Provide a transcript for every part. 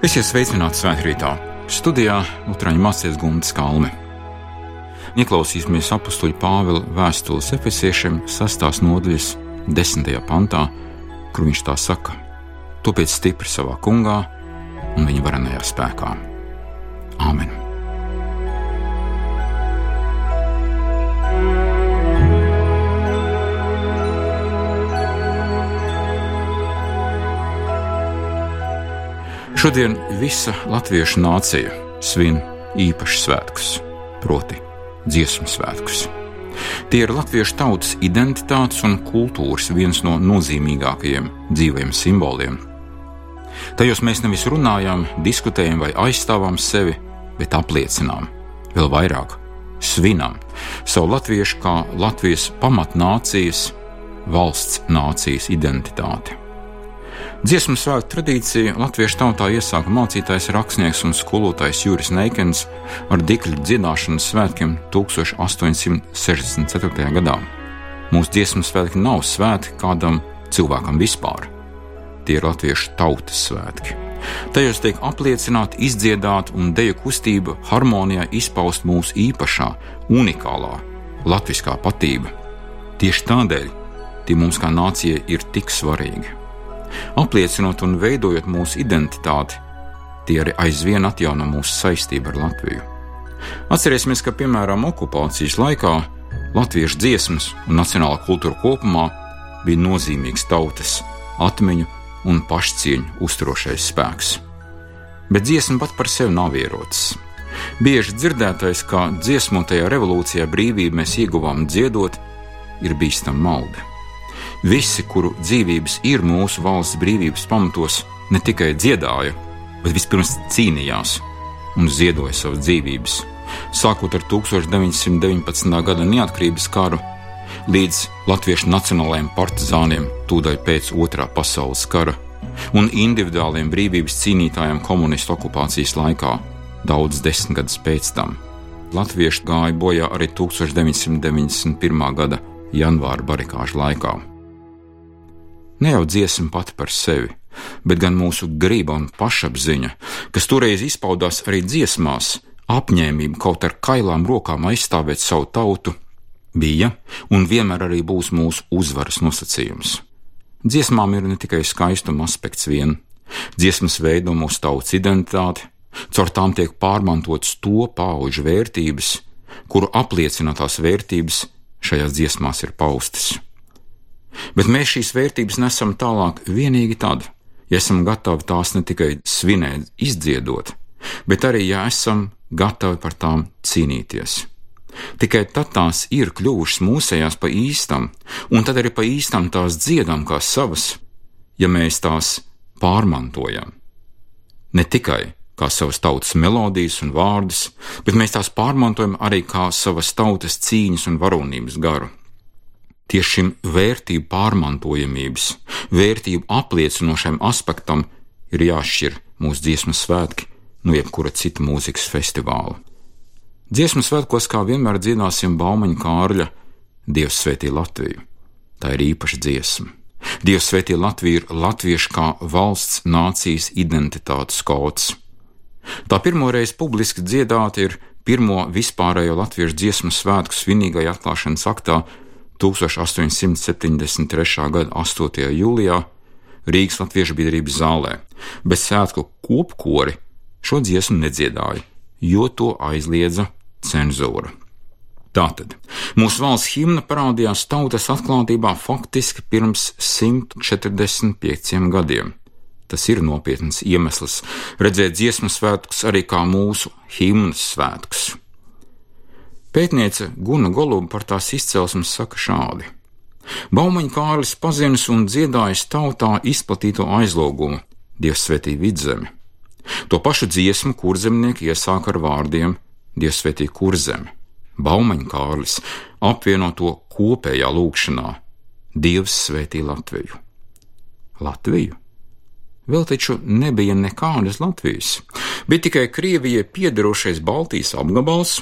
Esiet sveicināti svētkrītā. Studijā Utraņa mācīties Guntas Kalni. Ieklausīsimies apakstuļu Pāvila vēstules efesiešiem sastās nodaļas desmitajā pantā, kur viņš tā saka: Topiet stipri savā kungā un viņa varenajā spēkā. Āmen! Šodien visa latviešu nācija svin īpašus svētkus, proti, dziesmu svētkus. Tie ir latviešu tautas identitātes un kultūras viens no nozīmīgākajiem dzīviem simboliem. Tajos mēs nevis runājam, diskutējam vai aizstāvam sevi, bet apliecinām, vēl vairāk, svinam savu latviešu kā Latvijas pamatnācijas, valsts nācijas identitāti. Dziesmu svētku tradīciju latviešu tautā iesāka mācītājs, rakstnieks un skolotājs Juris Neikens ar dikļu dziedāšanas svētkiem 1864. gadā. Mūsu dziesmu svētki nav svētki kādam cilvēkam vispār. Tie ir latviešu tautas svētki. Tajos tiek apliecināta, izdziedāta un deju kustība harmonijā izpaust mūsu īpašā, unikālā, latviskā patība. Tieši tādēļ tie mums kā nācijai ir tik svarīgi apliecinot un veidojot mūsu identitāti, tie arī aizvien atjauno mūsu saistību ar Latviju. Atcerēsimies, ka piemēram okupācijas laikā latviešu dziesmas un nacionālā kultūra kopumā bija nozīmīgs tautas atmiņu un pašcieņu uzturošais spēks. Bet dziesma pat par sevi nav ierocis. Bieži dzirdētais, ka dziesmotajā revolūcijā brīvību mēs ieguvām dziedot, ir bīstama malda. Visi, kuru dzīvības ir mūsu valsts brīvības pamatos, ne tikai dziedāja, bet vispirms cīnījās un ziedoja savas dzīvības. Sākot ar 1919. gada neatkarības karu līdz Latviešu nacionālajiem partizāniem tūdaļ pēc otrā pasaules kara un individuāliem brīvības cīnītājiem komunistu okupācijas laikā, daudz desmitgadus pēc tam. Latvieši gāja bojā arī 1991. gada janvāra barikāžu laikā. Ne jau dziesma pati par sevi, bet gan mūsu griba un pašapziņa, kas toreiz izpaudās arī dziesmās, apņēmība kaut ar kailām rokām aizstāvēt savu tautu, bija un vienmēr arī būs mūsu uzvaras nosacījums. Dziesmām ir ne tikai skaistuma aspekts vien, dziesmas veido mūsu tautas identitāti, caur tām tiek pārmantotas to pauģu vērtības, kuru apliecinātās vērtības šajās dziesmās ir paustas. Bet mēs šīs vērtības nesam tālāk tikai tad, ja esam gatavi tās ne tikai svinēt, izdziedot, bet arī, ja esam gatavi par tām cīnīties. Tikai tad tās ir kļuvušas mūsējās pa īstam, un tad arī pa īstam tās dziedam kā savas, ja mēs tās pārmantojam. Ne tikai kā savas tautas melodijas un vārdus, bet mēs tās pārmantojam arī kā savas tautas cīņas un varonības garu. Tieši šim vērtību pārmantojamības, vērtību apliecinošam aspektam ir jāšķir mūsu dziesmu svētki no jebkura cita mūzikas festivāla. Dziesmu svētkos kā vienmēr dziedāsim Baumaņa Kārļa Dievs svētī Latviju. Tā ir īpaša dziesma. Dievs svētī Latviju ir latviešu kā valsts nācijas identitātes kods. Tā pirmoreiz publiski dziedāta ir pirmo vispārējo latviešu dziesmu svētku svinīgai atklāšanas aktā 1873. gada 8. jūlijā Rīgas Latviešu biedrības zālē, bet svētku kopkori šo dziesmu nedziedāja, jo to aizliedza cenzūra. Tātad mūsu valsts himna parādījās tautas atklātībā faktiski pirms 145 gadiem. Tas ir nopietns iemesls redzēt dziesmu svētkus arī kā mūsu himnas svētkus. Pētniece Guna Goluba par tās izcelsmi saka šādi: Baumaņa Kārlis pazinis un dziedājis tautā izplatīto aizlūgumu Dievs svētī vidzemi. To pašu dziesmu kurzemnieki iesāk ar vārdiem Dievs svētī kurzemi. Baumaņa Kārlis apvieno to kopējā lūkšanā Dievs svētī Latviju. Latviju? Vēl taču nebija nekādas Latvijas, bija tikai Krievijai piederošais Baltijas apgabals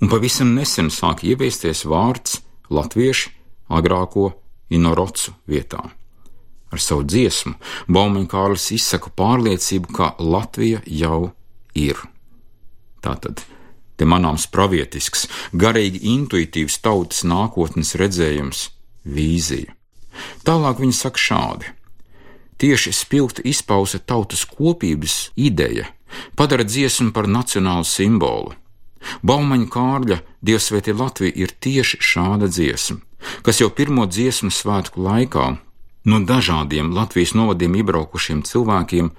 un pavisam nesen sāk ieviesties vārds latvieši agrāko inorocu vietā. Ar savu dziesmu Baumaņkārlis izsaka pārliecību, ka Latvija jau ir. Tātad te manāms pravietisks, garīgi intuitīvs tautas nākotnes redzējums, vīzija. Tālāk viņa saka šādi: Tieši spilgti izpausa tautas kopības ideja, padara dziesmu par nacionālu simbolu. Baumaņa Kārļa Dievsvētī Latvija ir tieši šāda dziesma, kas jau pirmo dziesmu svētku laikā no dažādiem Latvijas novadiem iebraukušiem cilvēkiem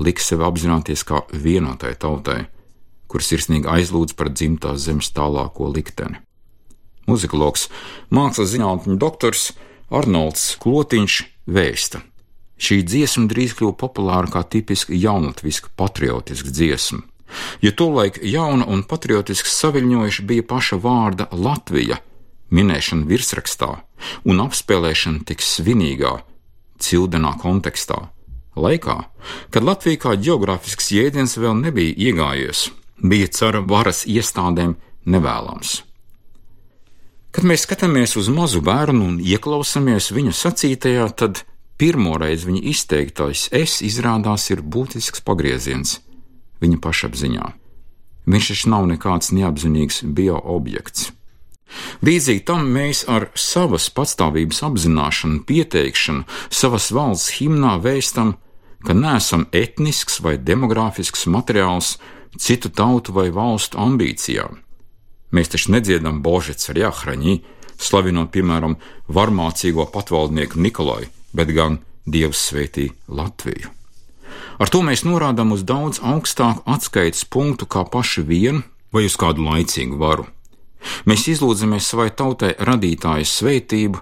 liks sevi apzināties kā vienotai tautai, kur sirsnīgi aizlūdz par dzimtās zemes tālāko likteni. Muzikologs, mākslas zinātņu doktors Arnolds Klotiņš vēsta. Šī dziesma drīz kļuva populāra kā tipiski jaunatviska patriotiska dziesma, jo tolaik jauna un patriotiski saviņojuši bija paša vārda Latvija minēšana virsrakstā un apspēlēšana tik svinīgā, cildenā kontekstā, laikā, kad Latvija kā geogrāfisks jēdziens vēl nebija iegājies, bija cara varas iestādēm nevēlams. Kad mēs skatāmies uz mazu bērnu un ieklausāmies viņa sacītajā, tad pirmoreiz viņa izteiktais es izrādās ir būtisks pagrieziens viņa pašapziņā. Viņš taču nav nekāds neapzinīgs bioobjekts. Līdzīgi tam mēs ar savas patstāvības apzināšanu, pieteikšanu, savas valsts himnā vēstam, ka neesam etnisks vai demogrāfisks materiāls citu tautu vai valstu ambīcijām. Mēs taču nedziedam Božets ar Jāhraņī, slavinot, piemēram, varmācīgo patvaldnieku Nikolai, bet gan Dievs svētī Latviju. Ar to mēs norādām uz daudz augstāku atskaites punktu kā paši vien vai uz kādu laicīgu varu. Mēs izlūdzamies savai tautai radītāja svētību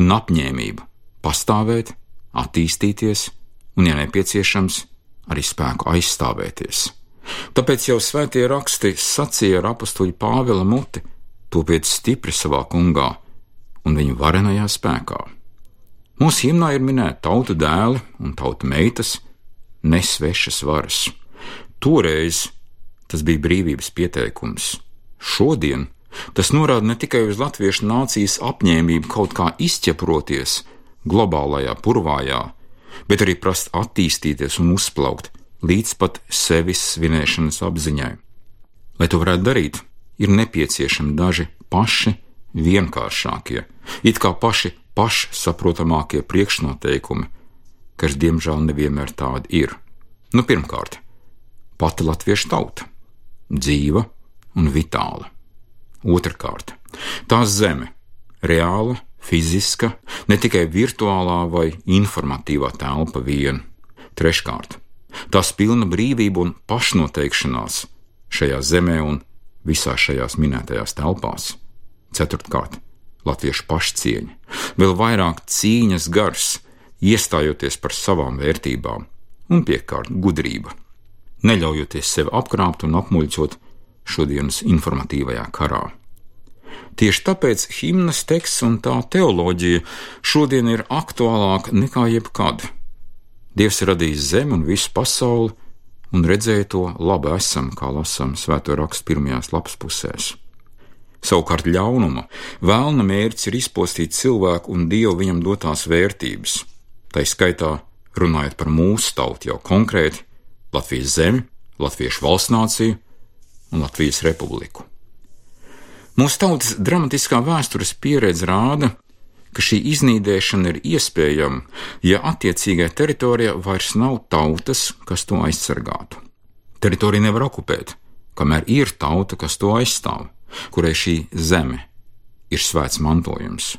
un apņēmību pastāvēt, attīstīties un, ja nepieciešams, arī spēku aizstāvēties. Tāpēc jau svētie raksti sacīja ar apstuļu Pāvila muti: topiet stipri savā kungā un viņa varenajā spēkā. Mūsu himnā ir minēta tauta dēli un tauta meitas, nesvešas varas. Toreiz tas bija brīvības pieteikums. Šodien Tas norāda ne tikai uz latviešu nācijas apņēmību kaut kā izķeproties globālajā purvājā, bet arī prast attīstīties un uzplaukt līdz pat sevis svinēšanas apziņai. Lai to varētu darīt, ir nepieciešami daži paši vienkāršākie, it kā paši pašsaprotamākie priekšnoteikumi, kas diemžēl nevienmēr tādi ir. Nu, pirmkārt, pati latviešu tauta - dzīva un vitāla. Otrakārt, tās zeme - reāla, fiziska, ne tikai virtuālā vai informatīvā telpa vien. Treškārt, tās pilna brīvība un pašnoteikšanās šajā zemē un visās šajās minētajās telpās. Ceturtkārt, latviešu pašcieņa, vēl vairāk cīņas gars, iestājoties par savām vērtībām, un piekārt gudrība, neļaujoties sevi apkrāpt un apmuļķot šodienas informatīvajā karā. Tieši tāpēc himnas teksts un tā teoloģija šodien ir aktuālāka nekā jebkad. Dievs radījis zemi un visu pasauli, un redzēja to labi esam, kā lasām svēto rakstu pirmajās lapas pusēs. Savukārt ļaunuma, vēlna mērķis ir izpostīt cilvēku un dievu viņam dotās vērtības, tā skaitā runājot par mūsu tautu jau konkrēti Latvijas zemi, Latviešu valsts nāciju un Latvijas republiku. Mūsu tautas dramatiskā vēstures pieredze rāda, ka šī iznīdēšana ir iespējama, ja attiecīgajā teritorijā vairs nav tautas, kas to aizsargātu. Teritoriju nevar okupēt, kamēr ir tauta, kas to aizstāv, kurai šī zeme ir svēts mantojums.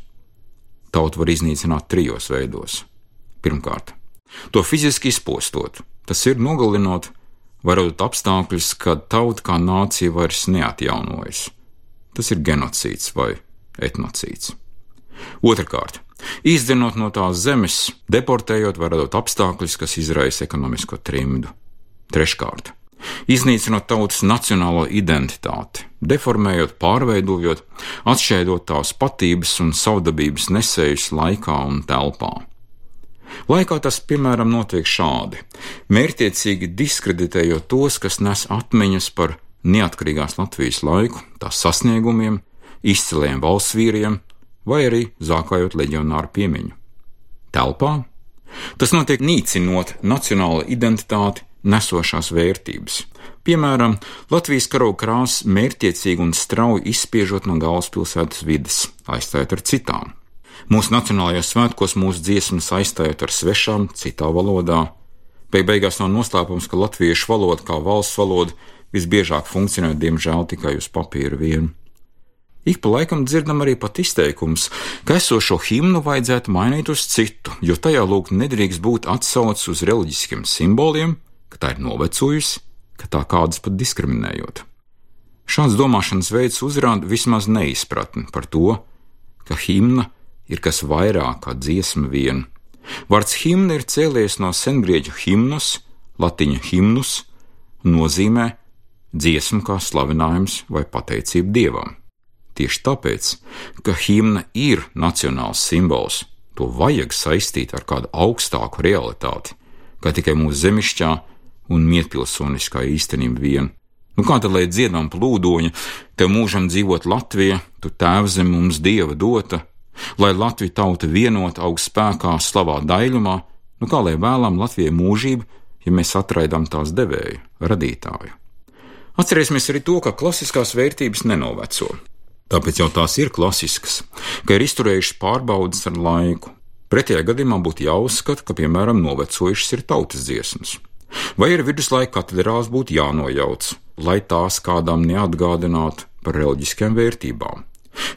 Tautu var iznīcināt trijos veidos. Pirmkārt, to fiziski izpostot, tas ir nogalinot var radīt apstākļus, kad tauta kā nācija vairs neatjaunojas. Tas ir genocīds vai etnocīds. Otrakārt, izdzenot no tās zemes, deportējot, var radīt apstākļus, kas izraisa ekonomisko trimdu. Treškārt, iznīcinot tautas nacionālo identitāti, deformējot, pārveidojot, atšķaidot tās patības un savdabības nesējus laikā un telpā. Laikā tas, piemēram, notiek šādi: mērķiecīgi diskreditējot tos, kas nes atmiņas par neatkarīgās Latvijas laiku, tās sasniegumiem, izciliem valsts vīriem vai arī zākājot leģionāru piemiņu. Telpā Tas notiek nīcinot nacionālo identitāti nesošās vērtības. Piemēram, Latvijas karoga krāsas mērķiecīgi un strauji izspiežot no galvaspilsētas vidas, aizstājot ar citām. Mūsu nacionālajos svētkos mūsu dziesmas aizstājot ar svešām, citā valodā. Beig beigās nav noslēpums, ka latviešu valoda kā valsts valoda visbiežāk funkcionē diemžēl tikai uz papīra vienu. Ik pa laikam dzirdam arī pat izteikums, ka esošo himnu vajadzētu mainīt uz citu, jo tajā lūk nedrīkst būt atsaucis uz reliģiskiem simboliem, ka tā ir novecojusi, ka tā kādas pat diskriminējot. Šāds domāšanas veids uzrāda vismaz neizpratni par to, ka himna ir kas vairāk kā dziesma vien. Vārds himna ir cēlies no sengrieķu himnus, latiņu himnus, nozīmē dziesmu kā slavinājums vai pateicība dievam. Tieši tāpēc, ka himna ir nacionāls simbols, to vajag saistīt ar kādu augstāku realitāti, kā tikai mūsu zemišķā un mietpilsoniskā īstenība vien. Nu, kā tad, lai dziedam plūdoņa, tev mūžam dzīvot Latvija, tu tēvs zem mums dieva dota, lai Latvija tauta vienot augst spēkā, slavā daļumā, nu kā lai vēlam Latvijai mūžību, ja mēs atraidām tās devēju, radītāju. Atcerēsimies arī to, ka klasiskās vērtības nenoveco. Tāpēc jau tās ir klasiskas, ka ir izturējušas pārbaudas ar laiku. Pretējā gadījumā būtu jāuzskata, ka, piemēram, novecojušas ir tautas dziesmas. Vai ir viduslaika katedrās būtu jānojauc, lai tās kādām neatgādinātu par reliģiskām vērtībām.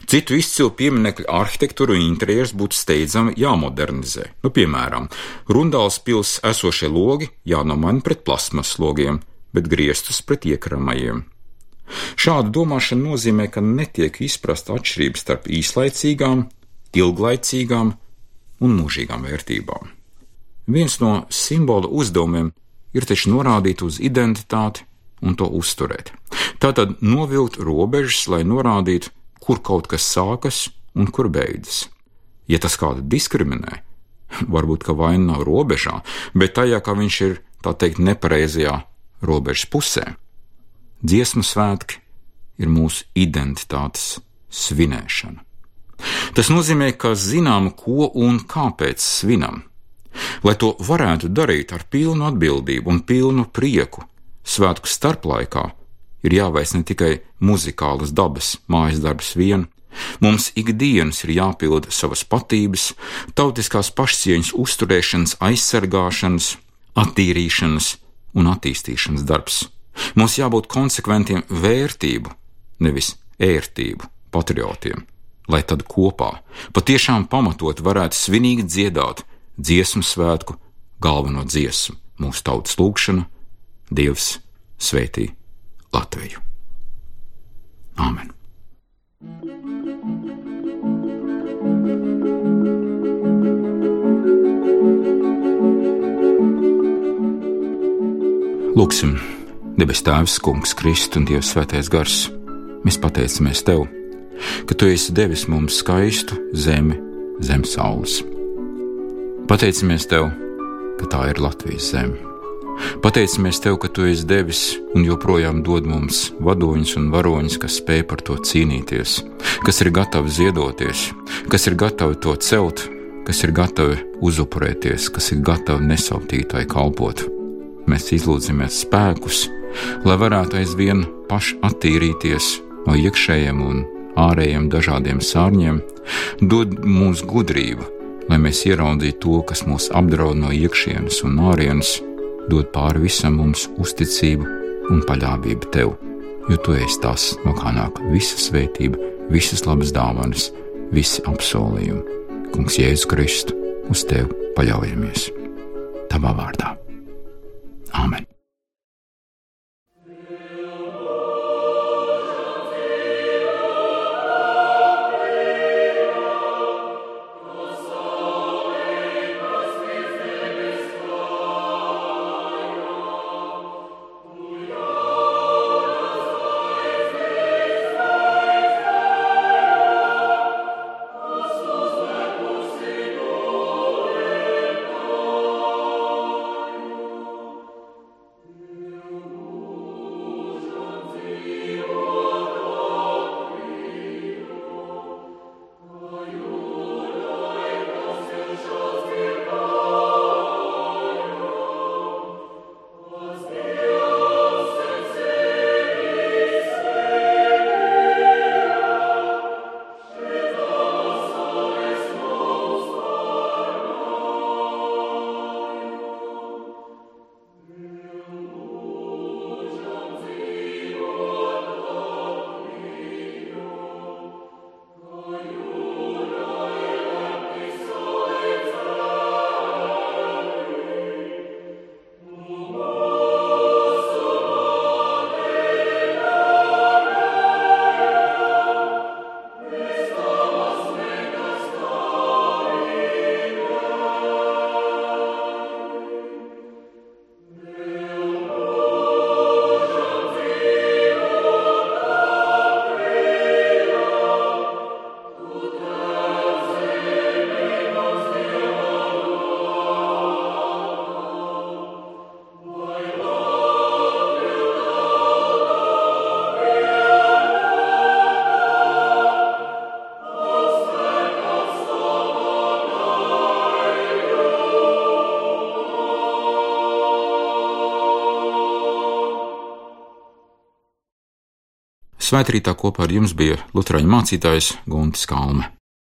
Citu izcilu pieminiektu arhitektūru un interjerus būtu steidzami jāmodernizē. Nu, piemēram, Rundāls pils esošie logi jānomaina pret plasmas logiem, bet griestus pret iekramajiem. Šāda domāšana nozīmē, ka netiek izprasta atšķirība starp īslaicīgām, ilglaicīgām un mūžīgām vērtībām. Viens no simbola uzdevumiem ir taču norādīt uz identitāti un to uzturēt. Tātad novilkt robežas, lai norādītu, kur kaut kas sākas un kur beidzas. Ja tas kādu diskriminē, varbūt ka vaina nav robežā, bet tajā, ka viņš ir tā teikt nepareizajā robežas pusē. Dziesmu svētki ir mūsu identitātes svinēšana. Tas nozīmē, ka zinām, ko un kāpēc svinam. Lai to varētu darīt ar pilnu atbildību un pilnu prieku, svētku starplaikā ir jāveic ne tikai muzikālas dabas mājas darbs vien, mums ikdienas ir jāpilda savas patības, tautiskās pašcieņas uzturēšanas, aizsargāšanas, attīrīšanas un attīstīšanas darbs. Mums jābūt konsekventiem vērtību, nevis ērtību patriotiem, lai tad kopā patiešām pamatot varētu svinīgi dziedāt dziesmu svētku galveno dziesmu, mūsu tautas lūgšanu, Dievs svētī Latviju. Āmen! Lūksim! Debes Tēvs, Kungs, Kristus un Dievs Svētais Gars, mēs pateicamies Tev, ka Tu esi devis mums skaistu zemi zem saules. Pateicamies Tev, ka tā ir Latvijas zeme. Pateicamies Tev, ka Tu esi devis un joprojām dod mums vadoņus un varoņus, kas spēj par to cīnīties, kas ir gatavi ziedoties, kas ir gatavi to celt, kas ir gatavi uzupurēties, kas ir gatavi nesautītāji kalpot. Mēs izlūdzamies spēkus, lai varētu aizvien paši attīrīties no iekšējiem un ārējiem dažādiem sārņiem, dod mums gudrību, lai mēs ieraudzītu to, kas mūs apdraud no iekšienes un ārienes, dod pāri visam mums uzticību un paļāvību tev, jo tu esi tas, no kā nāk visa svētība, visas labas dāvanas, visi apsolījumi. Kungs, Jēzus Kristus, uz tevi paļaujamies! Tavā vārdā! Āmen! Svētrītā kopā ar jums bija Lutāņu mācītājs Guntis Kalme.